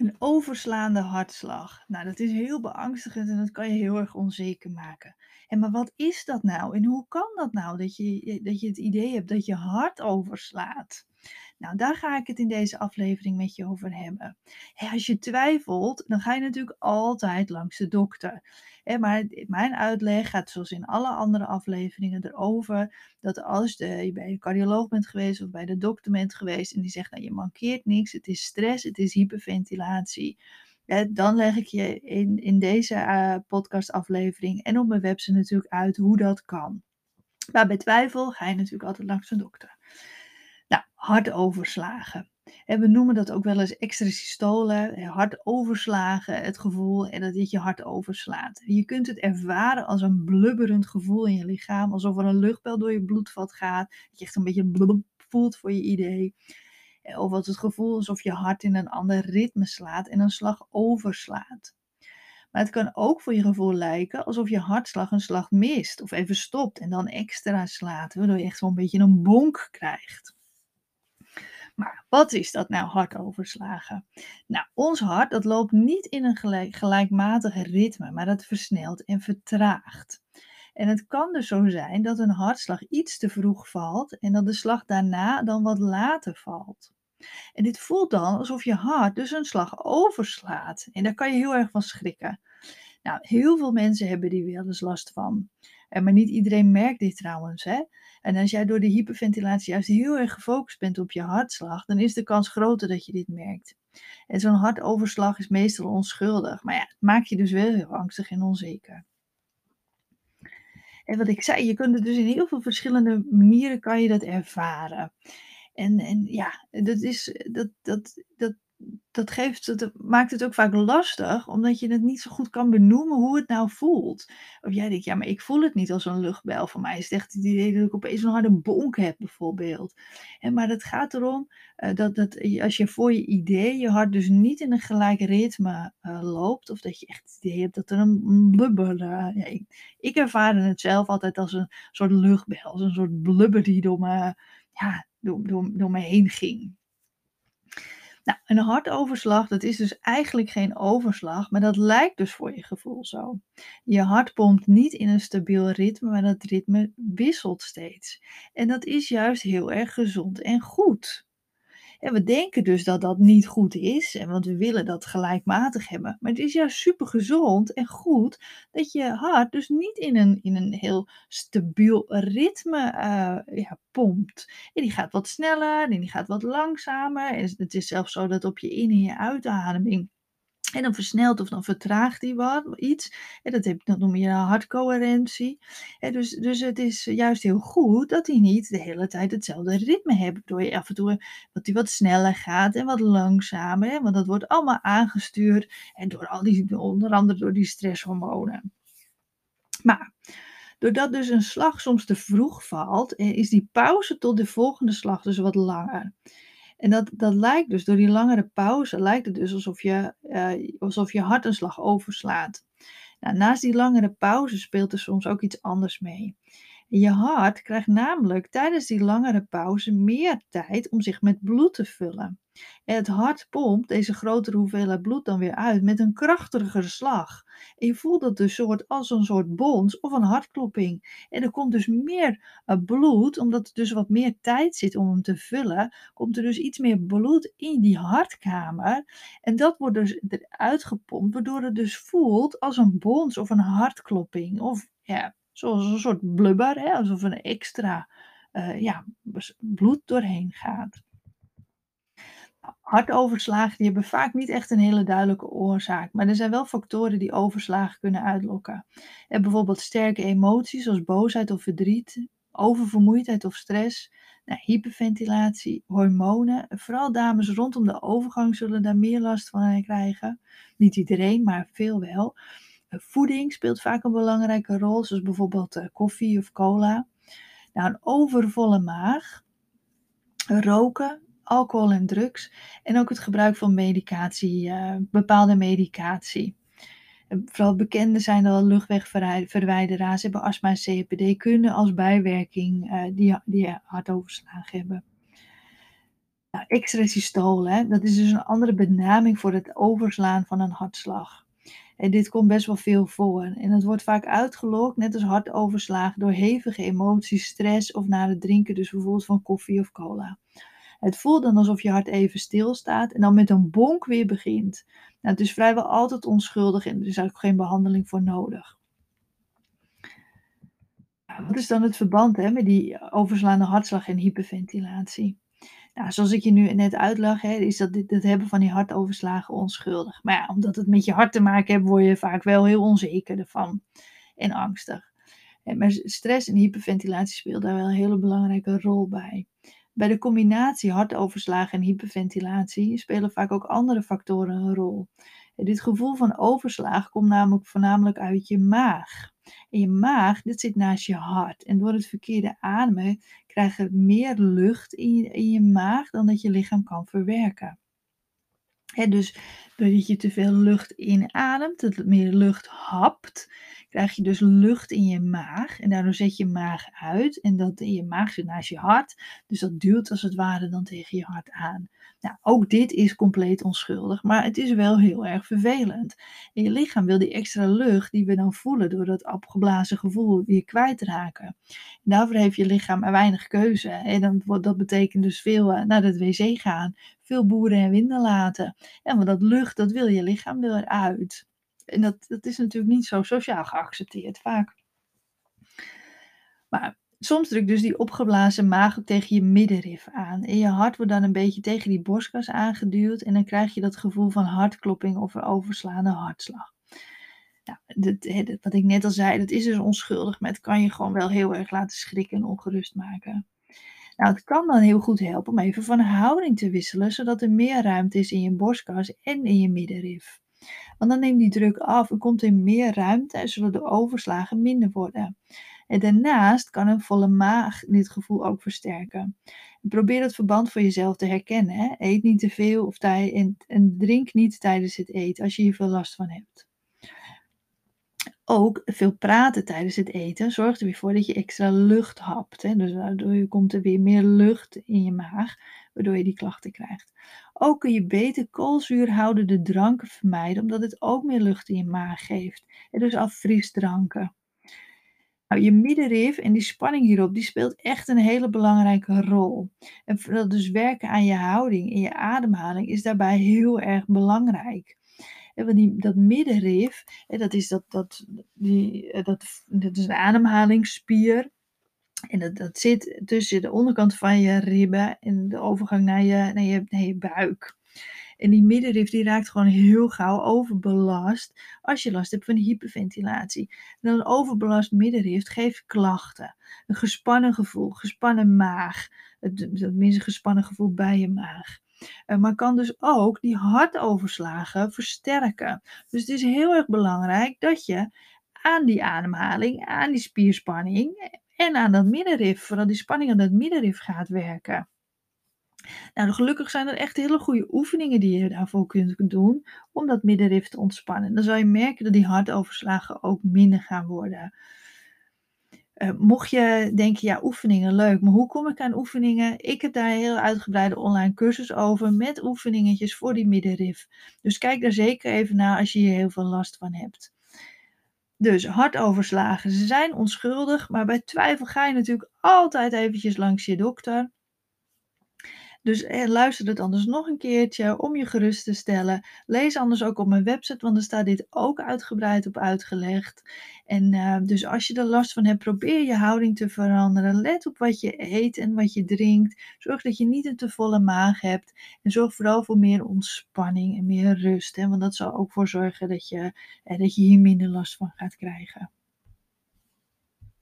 Een overslaande hartslag. Nou, dat is heel beangstigend en dat kan je heel erg onzeker maken. En maar wat is dat nou? En hoe kan dat nou dat je, dat je het idee hebt dat je hart overslaat? Nou, daar ga ik het in deze aflevering met je over hebben. als je twijfelt, dan ga je natuurlijk altijd langs de dokter. maar mijn uitleg gaat zoals in alle andere afleveringen erover dat als je bij een cardioloog bent geweest of bij de dokter bent geweest en die zegt, nou je mankeert niks, het is stress, het is hyperventilatie. dan leg ik je in, in deze uh, podcastaflevering en op mijn website natuurlijk uit hoe dat kan. Maar bij twijfel ga je natuurlijk altijd langs een dokter. Hartoverslagen. En we noemen dat ook wel eens extrasystolen, hartoverslagen, het gevoel en dat dit je hart overslaat. Je kunt het ervaren als een blubberend gevoel in je lichaam, alsof er een luchtbel door je bloedvat gaat, dat je echt een beetje voelt voor je idee. Of wat het gevoel alsof je hart in een ander ritme slaat en een slag overslaat. Maar het kan ook voor je gevoel lijken alsof je hartslag een slag mist of even stopt en dan extra slaat, waardoor je echt zo'n beetje een bonk krijgt. Maar wat is dat nou hartoverslagen? Nou, ons hart dat loopt niet in een gelijk, gelijkmatig ritme, maar dat versnelt en vertraagt. En het kan dus zo zijn dat een hartslag iets te vroeg valt en dat de slag daarna dan wat later valt. En dit voelt dan alsof je hart dus een slag overslaat. En daar kan je heel erg van schrikken. Nou, heel veel mensen hebben die wel eens last van. En maar niet iedereen merkt dit trouwens. Hè? En als jij door de hyperventilatie juist heel erg gefocust bent op je hartslag, dan is de kans groter dat je dit merkt. En zo'n hartoverslag is meestal onschuldig. Maar ja, het maakt je dus wel heel angstig en onzeker. En wat ik zei, je kunt het dus in heel veel verschillende manieren kan je dat ervaren. En, en ja, dat, is, dat, dat, dat, dat, geeft, maakt het ook vaak lastig, omdat je het niet zo goed kan benoemen hoe het nou voelt. Of jij denkt, ja, maar ik voel het niet als een luchtbel. Voor mij is het echt het idee dat ik opeens een harde bonk heb, bijvoorbeeld. En, maar het gaat erom uh, dat, dat als je voor je idee je hart dus niet in een gelijk ritme uh, loopt, of dat je echt het idee hebt dat er een blubber. Uh, ja, ik, ik ervaarde het zelf altijd als een soort luchtbel, als een soort blubber die door me, ja, door, door, door me heen ging. Nou, een hartoverslag, dat is dus eigenlijk geen overslag, maar dat lijkt dus voor je gevoel zo. Je hart pompt niet in een stabiel ritme, maar dat ritme wisselt steeds. En dat is juist heel erg gezond en goed. En we denken dus dat dat niet goed is, want we willen dat gelijkmatig hebben. Maar het is juist super gezond en goed dat je hart dus niet in een, in een heel stabiel ritme uh, ja, pompt. En die gaat wat sneller en die gaat wat langzamer. En het is zelfs zo dat op je in- en je uitademing en dan versnelt of dan vertraagt hij wat, iets. En dat, heb, dat noem je hartcoherentie. En dus, dus het is juist heel goed dat hij niet de hele tijd hetzelfde ritme heeft. Door je af en toe dat hij wat sneller gaat en wat langzamer. Want dat wordt allemaal aangestuurd. En door al die, onder andere door die stresshormonen. Maar doordat dus een slag soms te vroeg valt, eh, is die pauze tot de volgende slag dus wat langer. En dat, dat lijkt dus, door die langere pauze, lijkt het dus alsof je, uh, alsof je hart een slag overslaat. Nou, naast die langere pauze speelt er soms ook iets anders mee. Je hart krijgt namelijk tijdens die langere pauze meer tijd om zich met bloed te vullen. En het hart pompt deze grotere hoeveelheid bloed dan weer uit met een krachtigere slag. En je voelt dat dus soort, als een soort bons of een hartklopping. En er komt dus meer uh, bloed, omdat er dus wat meer tijd zit om hem te vullen, komt er dus iets meer bloed in die hartkamer. En dat wordt dus eruit gepompt, waardoor het dus voelt als een bons of een hartklopping. Of ja, zoals een soort blubber, hè, alsof een extra uh, ja, bloed doorheen gaat. Hartoverslagen die hebben vaak niet echt een hele duidelijke oorzaak, maar er zijn wel factoren die overslagen kunnen uitlokken. En bijvoorbeeld sterke emoties zoals boosheid of verdriet, oververmoeidheid of stress, nou, hyperventilatie, hormonen. Vooral dames rondom de overgang zullen daar meer last van krijgen. Niet iedereen, maar veel wel. Voeding speelt vaak een belangrijke rol, zoals bijvoorbeeld eh, koffie of cola. Nou, een overvolle maag, roken, alcohol en drugs en ook het gebruik van medicatie, uh, bepaalde medicatie. Vooral bekende zijn al luchtwegverwijderaars, hebben astma en COPD, kunnen als bijwerking uh, die, die hartoverslagen hebben. Nou, extrasystool, hè, dat is dus een andere benaming voor het overslaan van een hartslag. En dit komt best wel veel voor. En het wordt vaak uitgelokt, net als hartoverslagen, door hevige emoties, stress of na het drinken, dus bijvoorbeeld van koffie of cola. Het voelt dan alsof je hart even stilstaat en dan met een bonk weer begint. Nou, het is vrijwel altijd onschuldig en er is ook geen behandeling voor nodig. Nou, wat is dan het verband hè, met die overslaande hartslag en hyperventilatie? Nou, zoals ik je nu net uitleg, hè, is dat het hebben van die hartoverslagen onschuldig. Maar ja, omdat het met je hart te maken heeft, word je vaak wel heel onzeker ervan en angstig. Maar stress en hyperventilatie speelt daar wel een hele belangrijke rol bij. Bij de combinatie hartoverslagen en hyperventilatie spelen vaak ook andere factoren een rol. Dit gevoel van overslag komt namelijk voornamelijk uit je maag. En je maag, dit zit naast je hart. En door het verkeerde ademen krijg je meer lucht in je, in je maag dan dat je lichaam kan verwerken. dus doordat je te veel lucht inademt, dat meer lucht hapt, krijg je dus lucht in je maag. En daardoor zet je maag uit. En dat in je maag zit naast je hart. Dus dat duwt als het ware dan tegen je hart aan. Nou, ook dit is compleet onschuldig, maar het is wel heel erg vervelend. En je lichaam wil die extra lucht die we dan voelen door dat opgeblazen gevoel weer kwijtraken. En daarvoor heeft je lichaam maar weinig keuze. En dan, dat betekent dus veel uh, naar het wc gaan, veel boeren en winden laten. En want dat lucht, dat wil je lichaam weer uit. En dat, dat is natuurlijk niet zo sociaal geaccepteerd vaak. Maar soms drukt dus die opgeblazen maag tegen je middenrif aan. En je hart wordt dan een beetje tegen die borstkas aangeduwd. En dan krijg je dat gevoel van hartklopping of een overslaande hartslag. Nou, dat, wat ik net al zei, dat is dus onschuldig, maar het kan je gewoon wel heel erg laten schrikken en ongerust maken. Nou, het kan dan heel goed helpen om even van houding te wisselen, zodat er meer ruimte is in je borstkas en in je middenrif. Want dan neemt die druk af en komt er meer ruimte en zullen de overslagen minder worden. En daarnaast kan een volle maag dit gevoel ook versterken. probeer het verband voor jezelf te herkennen. Hè? Eet niet te veel of en, en drink niet tijdens het eten als je hier veel last van hebt. Ook veel praten tijdens het eten zorgt er weer voor dat je extra lucht hapt. Hè? Dus daardoor komt er weer meer lucht in je maag, waardoor je die klachten krijgt. Ook kun je beter koolzuurhoudende dranken vermijden, omdat het ook meer lucht in je maag geeft. En dus af frisdranken. Nou, je middenrif en die spanning hierop, die speelt echt een hele belangrijke rol. En dus werken aan je houding en je ademhaling is daarbij heel erg belangrijk. Want die, dat middenrif, dat is, dat, dat, die, eh, dat, dat is een ademhalingsspier. En dat, dat zit tussen de onderkant van je ribben en de overgang naar je, naar je, naar je buik. En die middenrif die raakt gewoon heel gauw overbelast als je last hebt van hyperventilatie. En een overbelast middenrif geeft klachten. Een gespannen gevoel, gespannen maag. Het, minste gespannen gevoel bij je maag. Uh, maar kan dus ook die hartoverslagen versterken. Dus het is heel erg belangrijk dat je aan die ademhaling, aan die spierspanning en aan dat middenrif, vooral die spanning aan dat middenrif gaat werken. Nou, gelukkig zijn er echt hele goede oefeningen die je daarvoor kunt doen om dat middenrif te ontspannen. Dan zal je merken dat die hartoverslagen ook minder gaan worden. Uh, mocht je denken, ja, oefeningen leuk, maar hoe kom ik aan oefeningen? Ik heb daar een heel uitgebreide online cursus over met oefeningetjes voor die middenrif. Dus kijk daar zeker even naar als je hier heel veel last van hebt. Dus hartoverslagen, ze zijn onschuldig, maar bij twijfel ga je natuurlijk altijd eventjes langs je dokter. Dus eh, luister het anders nog een keertje om je gerust te stellen. Lees anders ook op mijn website, want er staat dit ook uitgebreid op uitgelegd. En uh, dus als je er last van hebt, probeer je houding te veranderen. Let op wat je eet en wat je drinkt. Zorg dat je niet een te volle maag hebt. En zorg vooral voor meer ontspanning en meer rust. Hè, want dat zal ook voor zorgen dat je, eh, dat je hier minder last van gaat krijgen.